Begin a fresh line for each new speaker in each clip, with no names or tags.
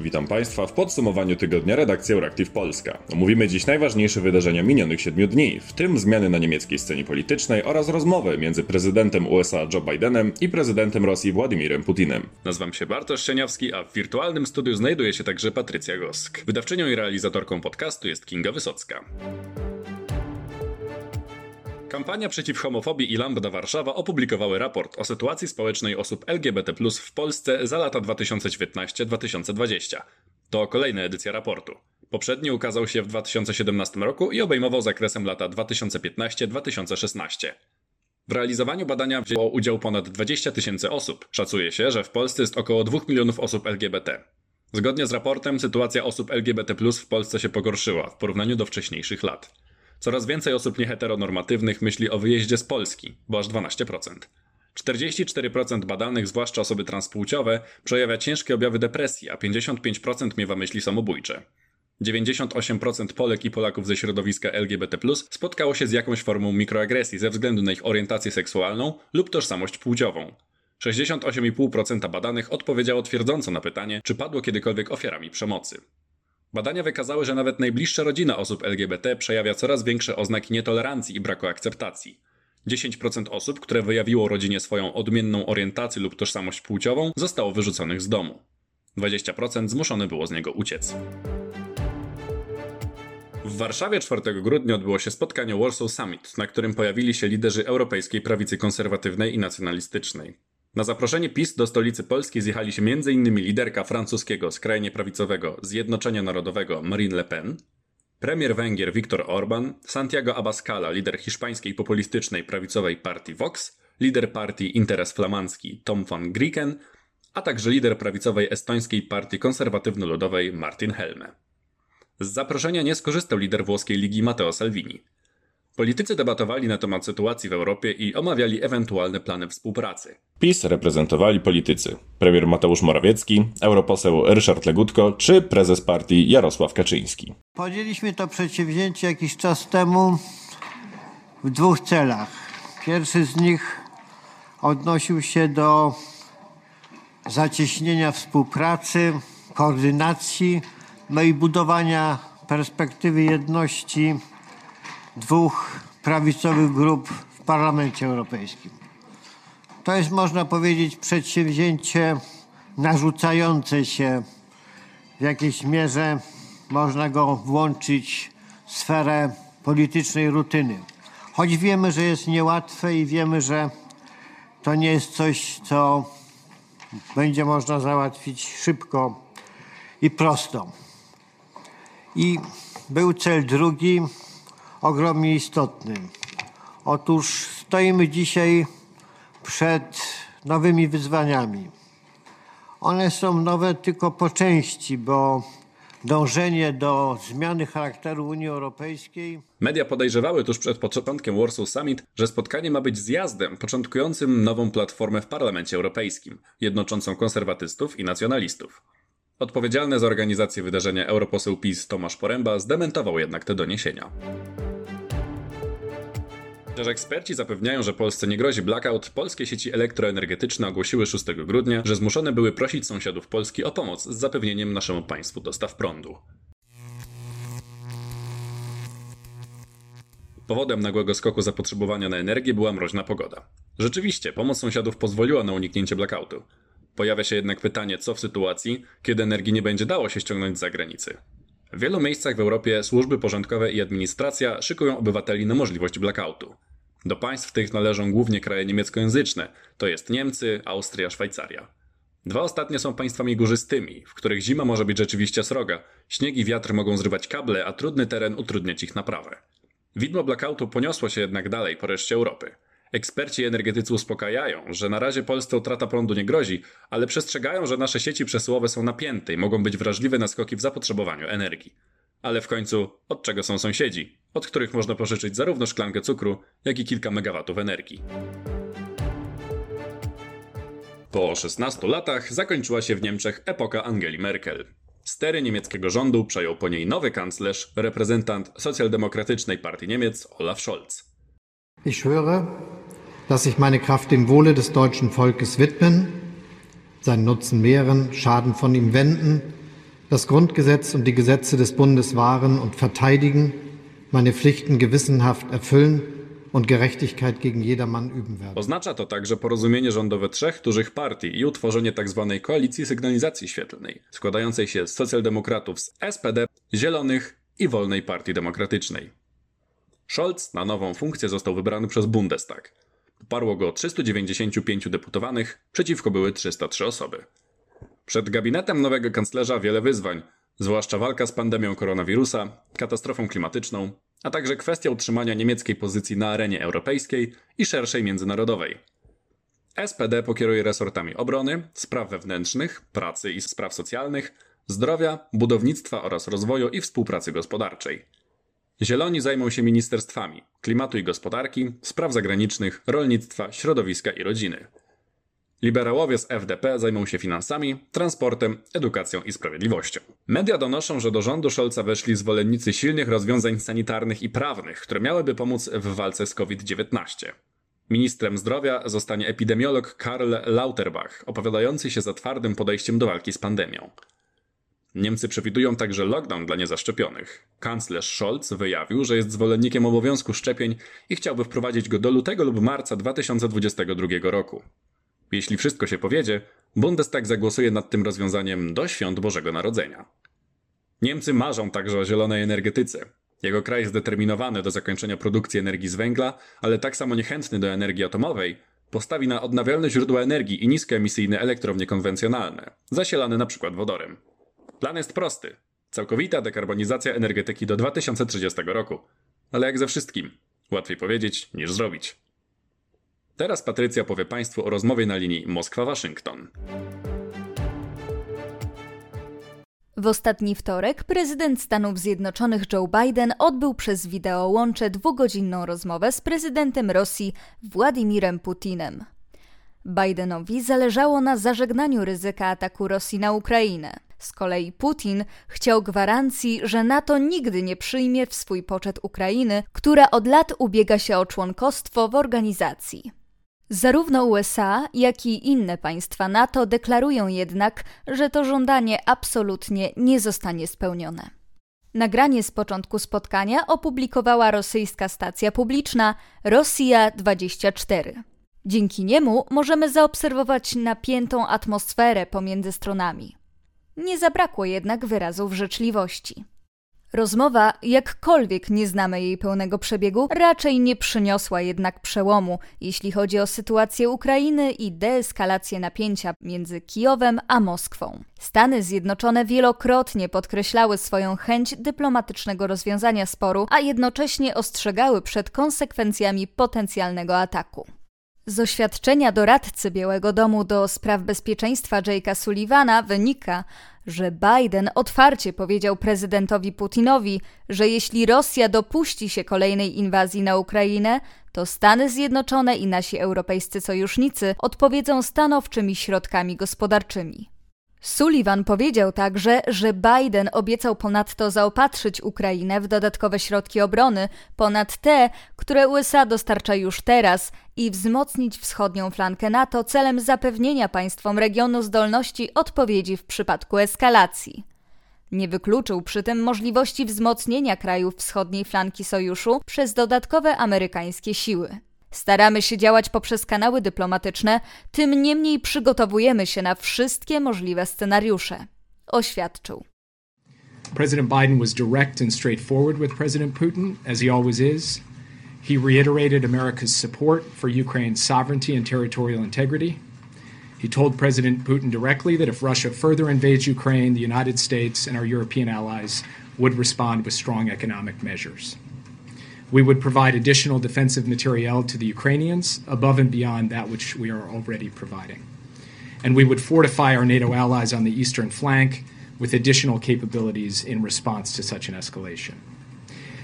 Witam Państwa w podsumowaniu tygodnia redakcji Euractiv Polska. Omówimy dziś najważniejsze wydarzenia minionych siedmiu dni, w tym zmiany na niemieckiej scenie politycznej oraz rozmowy między prezydentem USA Joe Bidenem i prezydentem Rosji Władimirem Putinem. Nazywam się Bartosz Szczeniawski, a w wirtualnym studiu znajduje się także Patrycja Gosk. Wydawczynią i realizatorką podcastu jest Kinga Wysocka. Kampania przeciw homofobii i Lambda Warszawa opublikowały raport o sytuacji społecznej osób LGBT w Polsce za lata 2019-2020. To kolejna edycja raportu. Poprzedni ukazał się w 2017 roku i obejmował zakresem lata 2015-2016. W realizowaniu badania wzięło udział ponad 20 tysięcy osób. Szacuje się, że w Polsce jest około 2 milionów osób LGBT. Zgodnie z raportem sytuacja osób LGBT w Polsce się pogorszyła w porównaniu do wcześniejszych lat. Coraz więcej osób nieheteronormatywnych myśli o wyjeździe z Polski, bo aż 12%. 44% badanych, zwłaszcza osoby transpłciowe, przejawia ciężkie objawy depresji, a 55% miewa myśli samobójcze. 98% Polek i Polaków ze środowiska LGBT spotkało się z jakąś formą mikroagresji ze względu na ich orientację seksualną lub tożsamość płciową. 68,5% badanych odpowiedziało twierdząco na pytanie, czy padło kiedykolwiek ofiarami przemocy. Badania wykazały, że nawet najbliższa rodzina osób LGBT przejawia coraz większe oznaki nietolerancji i braku akceptacji. 10% osób, które wyjawiło rodzinie swoją odmienną orientację lub tożsamość płciową, zostało wyrzuconych z domu. 20% zmuszone było z niego uciec. W Warszawie 4 grudnia odbyło się spotkanie Warsaw Summit, na którym pojawili się liderzy europejskiej prawicy konserwatywnej i nacjonalistycznej. Na zaproszenie PiS do stolicy Polski zjechali się m.in. liderka francuskiego skrajnie prawicowego Zjednoczenia Narodowego Marine Le Pen, premier Węgier Viktor Orban, Santiago Abascala, lider hiszpańskiej populistycznej prawicowej partii Vox, lider partii Interes Flamandzki Tom van Grieken, a także lider prawicowej estońskiej partii konserwatywno-ludowej Martin Helme. Z zaproszenia nie skorzystał lider włoskiej ligi Matteo Salvini. Politycy debatowali na temat sytuacji w Europie i omawiali ewentualne plany współpracy. PiS reprezentowali politycy. Premier Mateusz Morawiecki, europoseł Ryszard Legutko czy prezes partii Jarosław Kaczyński.
Podjęliśmy to przedsięwzięcie jakiś czas temu w dwóch celach. Pierwszy z nich odnosił się do zacieśnienia współpracy, koordynacji, no i budowania perspektywy jedności dwóch prawicowych grup w Parlamencie Europejskim. To jest, można powiedzieć, przedsięwzięcie narzucające się w jakiejś mierze, można go włączyć w sferę politycznej rutyny. Choć wiemy, że jest niełatwe i wiemy, że to nie jest coś, co będzie można załatwić szybko i prosto. I był cel drugi, ogromnie istotny. Otóż stoimy dzisiaj przed nowymi wyzwaniami. One są nowe tylko po części, bo dążenie do zmiany charakteru Unii Europejskiej.
Media podejrzewały tuż przed początkiem Warsaw Summit, że spotkanie ma być zjazdem początkującym nową platformę w Parlamencie Europejskim, jednoczącą konserwatystów i nacjonalistów. Odpowiedzialny za organizację wydarzenia europoseł PiS Tomasz Poręba zdementował jednak te doniesienia. Chociaż eksperci zapewniają, że Polsce nie grozi blackout, polskie sieci elektroenergetyczne ogłosiły 6 grudnia, że zmuszone były prosić sąsiadów Polski o pomoc z zapewnieniem naszemu państwu dostaw prądu. Powodem nagłego skoku zapotrzebowania na energię była mroźna pogoda. Rzeczywiście, pomoc sąsiadów pozwoliła na uniknięcie blackoutu. Pojawia się jednak pytanie, co w sytuacji, kiedy energii nie będzie dało się ściągnąć z zagranicy. W wielu miejscach w Europie służby porządkowe i administracja szykują obywateli na możliwość blackoutu. Do państw tych należą głównie kraje niemieckojęzyczne, to jest Niemcy, Austria, Szwajcaria. Dwa ostatnie są państwami górzystymi, w których zima może być rzeczywiście sroga, śnieg i wiatr mogą zrywać kable, a trudny teren utrudniać ich naprawę. Widmo blackoutu poniosło się jednak dalej po reszcie Europy. Eksperci energetycy uspokajają, że na razie Polsce utrata prądu nie grozi, ale przestrzegają, że nasze sieci przesyłowe są napięte i mogą być wrażliwe na skoki w zapotrzebowaniu energii. Ale w końcu, od czego są sąsiedzi, od których można pożyczyć zarówno szklankę cukru, jak i kilka megawatów energii. Po 16 latach zakończyła się w Niemczech epoka Angeli Merkel. Stery niemieckiego rządu przejął po niej nowy kanclerz, reprezentant socjaldemokratycznej partii Niemiec Olaf Scholz.
Ich schwöre, dass ich meine Kraft dem Wohle des deutschen Volkes widmen, seinen Nutzen mehren, Schaden von ihm wenden das Grundgesetz und die Gesetze des Bundes wahren und verteidigen, meine Pflichten gewissenhaft erfüllen und Gerechtigkeit gegen jedermann üben werde.
Oznacza to także porozumienie rządowe trzech dużych partii i utworzenie tzw. koalicji sygnalizacji świetlnej, składającej się z socjaldemokratów z SPD, Zielonych i Wolnej Partii Demokratycznej. Scholz na nową funkcję został wybrany przez Bundestag. Poparło go 395 deputowanych, przeciwko były 303 osoby. Przed gabinetem nowego kanclerza wiele wyzwań, zwłaszcza walka z pandemią koronawirusa, katastrofą klimatyczną, a także kwestia utrzymania niemieckiej pozycji na arenie europejskiej i szerszej międzynarodowej. SPD pokieruje resortami obrony, spraw wewnętrznych, pracy i spraw socjalnych, zdrowia, budownictwa oraz rozwoju i współpracy gospodarczej. Zieloni zajmą się ministerstwami klimatu i gospodarki, spraw zagranicznych, rolnictwa, środowiska i rodziny. Liberałowie z FDP zajmą się finansami, transportem, edukacją i sprawiedliwością. Media donoszą, że do rządu Scholza weszli zwolennicy silnych rozwiązań sanitarnych i prawnych, które miałyby pomóc w walce z COVID-19. Ministrem zdrowia zostanie epidemiolog Karl Lauterbach, opowiadający się za twardym podejściem do walki z pandemią. Niemcy przewidują także lockdown dla niezaszczepionych. Kanclerz Scholz wyjawił, że jest zwolennikiem obowiązku szczepień i chciałby wprowadzić go do lutego lub marca 2022 roku. Jeśli wszystko się powiedzie, Bundestag zagłosuje nad tym rozwiązaniem do świąt Bożego Narodzenia. Niemcy marzą także o zielonej energetyce. Jego kraj jest zdeterminowany do zakończenia produkcji energii z węgla, ale tak samo niechętny do energii atomowej, postawi na odnawialne źródła energii i niskoemisyjne elektrownie konwencjonalne, zasilane np. wodorem. Plan jest prosty. Całkowita dekarbonizacja energetyki do 2030 roku. Ale jak ze wszystkim, łatwiej powiedzieć niż zrobić. Teraz Patrycja powie Państwu o rozmowie na linii Moskwa-Waszyngton.
W ostatni wtorek prezydent Stanów Zjednoczonych Joe Biden odbył przez wideo łącze dwugodzinną rozmowę z prezydentem Rosji Władimirem Putinem. Bidenowi zależało na zażegnaniu ryzyka ataku Rosji na Ukrainę. Z kolei Putin chciał gwarancji, że NATO nigdy nie przyjmie w swój poczet Ukrainy, która od lat ubiega się o członkostwo w organizacji. Zarówno USA, jak i inne państwa NATO deklarują jednak, że to żądanie absolutnie nie zostanie spełnione. Nagranie z początku spotkania opublikowała rosyjska stacja publiczna Rosja 24. Dzięki niemu możemy zaobserwować napiętą atmosferę pomiędzy stronami. Nie zabrakło jednak wyrazów życzliwości. Rozmowa, jakkolwiek nie znamy jej pełnego przebiegu, raczej nie przyniosła jednak przełomu, jeśli chodzi o sytuację Ukrainy i deeskalację napięcia między Kijowem a Moskwą. Stany Zjednoczone wielokrotnie podkreślały swoją chęć dyplomatycznego rozwiązania sporu, a jednocześnie ostrzegały przed konsekwencjami potencjalnego ataku. Z oświadczenia doradcy Białego Domu do spraw bezpieczeństwa Jake'a Sullivana wynika, że Biden otwarcie powiedział prezydentowi Putinowi, że jeśli Rosja dopuści się kolejnej inwazji na Ukrainę, to Stany Zjednoczone i nasi europejscy sojusznicy odpowiedzą stanowczymi środkami gospodarczymi. Sullivan powiedział także, że Biden obiecał ponadto zaopatrzyć Ukrainę w dodatkowe środki obrony, ponad te, które USA dostarcza już teraz, i wzmocnić wschodnią flankę NATO celem zapewnienia państwom regionu zdolności odpowiedzi w przypadku eskalacji. Nie wykluczył przy tym możliwości wzmocnienia krajów wschodniej flanki sojuszu przez dodatkowe amerykańskie siły. Staramy się działać poprzez kanały dyplomatyczne, tym niemniej przygotowujemy się na wszystkie możliwe scenariusze. Oświadczył.
President Biden was direct and straightforward with President Putin, as he always is. He reiterated America's support for Ukraine's sovereignty and territorial integrity. He told President Putin directly that if Russia further invades Ukraine, the United States and our European allies would respond with strong economic measures. We would provide additional defensive materiel to the Ukrainians above and beyond that which we are already providing. And we would fortify our NATO allies on the eastern flank with additional capabilities in response to such an escalation.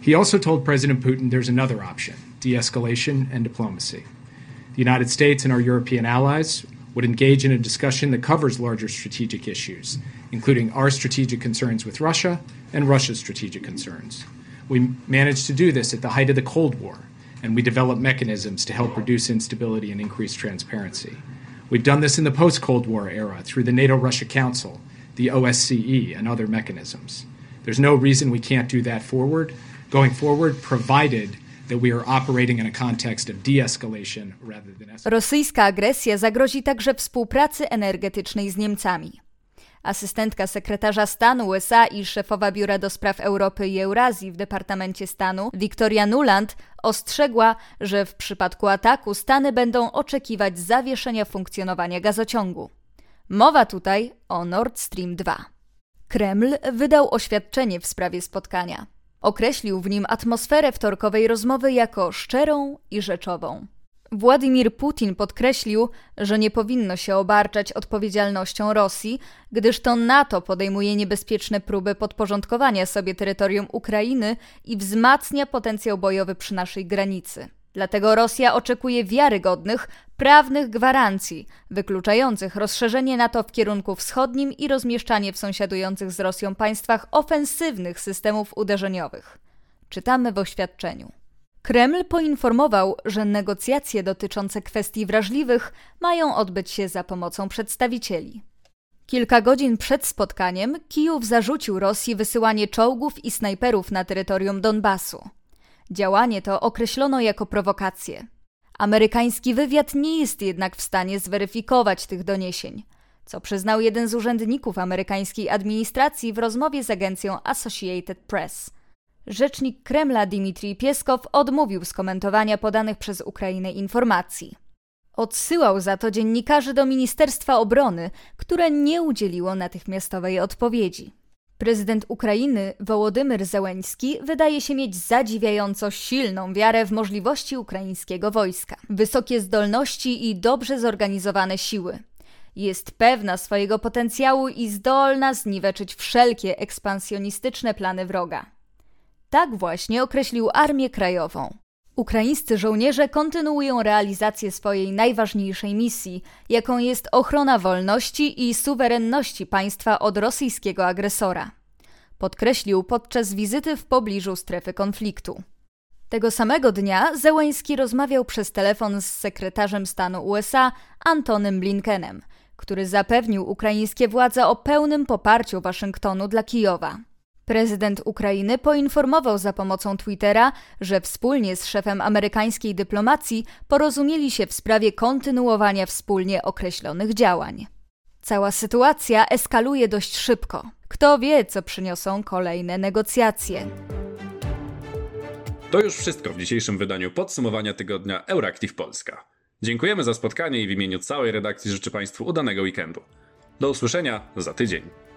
He also told President Putin there's another option de escalation and diplomacy. The United States and our European allies would engage in a discussion that covers larger strategic issues, including our strategic concerns with Russia and Russia's strategic concerns. We managed to do this at the height of the Cold War, and we developed mechanisms to help reduce instability and increase transparency. We've done this in the post Cold War era through the NATO Russia Council the OSCE and other mechanisms. There's no reason we can't do that forward, going forward, provided that we are operating in a context of de escalation rather than escalation.
Rosyjska agresja zagrozi także współpracy energetycznej z Niemcami. Asystentka sekretarza stanu USA i szefowa Biura do Spraw Europy i Eurazji w Departamencie Stanu, Victoria Nuland, ostrzegła, że w przypadku ataku Stany będą oczekiwać zawieszenia funkcjonowania gazociągu. Mowa tutaj o Nord Stream 2. Kreml wydał oświadczenie w sprawie spotkania. Określił w nim atmosferę wtorkowej rozmowy jako szczerą i rzeczową. Władimir Putin podkreślił, że nie powinno się obarczać odpowiedzialnością Rosji, gdyż to NATO podejmuje niebezpieczne próby podporządkowania sobie terytorium Ukrainy i wzmacnia potencjał bojowy przy naszej granicy. Dlatego Rosja oczekuje wiarygodnych, prawnych gwarancji, wykluczających rozszerzenie NATO w kierunku wschodnim i rozmieszczanie w sąsiadujących z Rosją państwach ofensywnych systemów uderzeniowych. Czytamy w oświadczeniu. Kreml poinformował, że negocjacje dotyczące kwestii wrażliwych mają odbyć się za pomocą przedstawicieli. Kilka godzin przed spotkaniem Kijów zarzucił Rosji wysyłanie czołgów i snajperów na terytorium Donbasu. Działanie to określono jako prowokację. Amerykański wywiad nie jest jednak w stanie zweryfikować tych doniesień, co przyznał jeden z urzędników amerykańskiej administracji w rozmowie z agencją Associated Press. Rzecznik Kremla Dmitrij Pieskow odmówił skomentowania podanych przez Ukrainę informacji. Odsyłał za to dziennikarzy do Ministerstwa Obrony, które nie udzieliło natychmiastowej odpowiedzi. Prezydent Ukrainy Wołodymyr Zełenski wydaje się mieć zadziwiająco silną wiarę w możliwości ukraińskiego wojska, wysokie zdolności i dobrze zorganizowane siły. Jest pewna swojego potencjału i zdolna zniweczyć wszelkie ekspansjonistyczne plany wroga. Tak właśnie określił Armię Krajową. Ukraińscy żołnierze kontynuują realizację swojej najważniejszej misji, jaką jest ochrona wolności i suwerenności państwa od rosyjskiego agresora. Podkreślił podczas wizyty w pobliżu strefy konfliktu. Tego samego dnia Zełęński rozmawiał przez telefon z sekretarzem stanu USA Antonym Blinkenem, który zapewnił ukraińskie władze o pełnym poparciu Waszyngtonu dla Kijowa. Prezydent Ukrainy poinformował za pomocą Twittera, że wspólnie z szefem amerykańskiej dyplomacji porozumieli się w sprawie kontynuowania wspólnie określonych działań. Cała sytuacja eskaluje dość szybko. Kto wie, co przyniosą kolejne negocjacje.
To już wszystko w dzisiejszym wydaniu podsumowania tygodnia Euractiv Polska. Dziękujemy za spotkanie i w imieniu całej redakcji życzę Państwu udanego weekendu. Do usłyszenia za tydzień.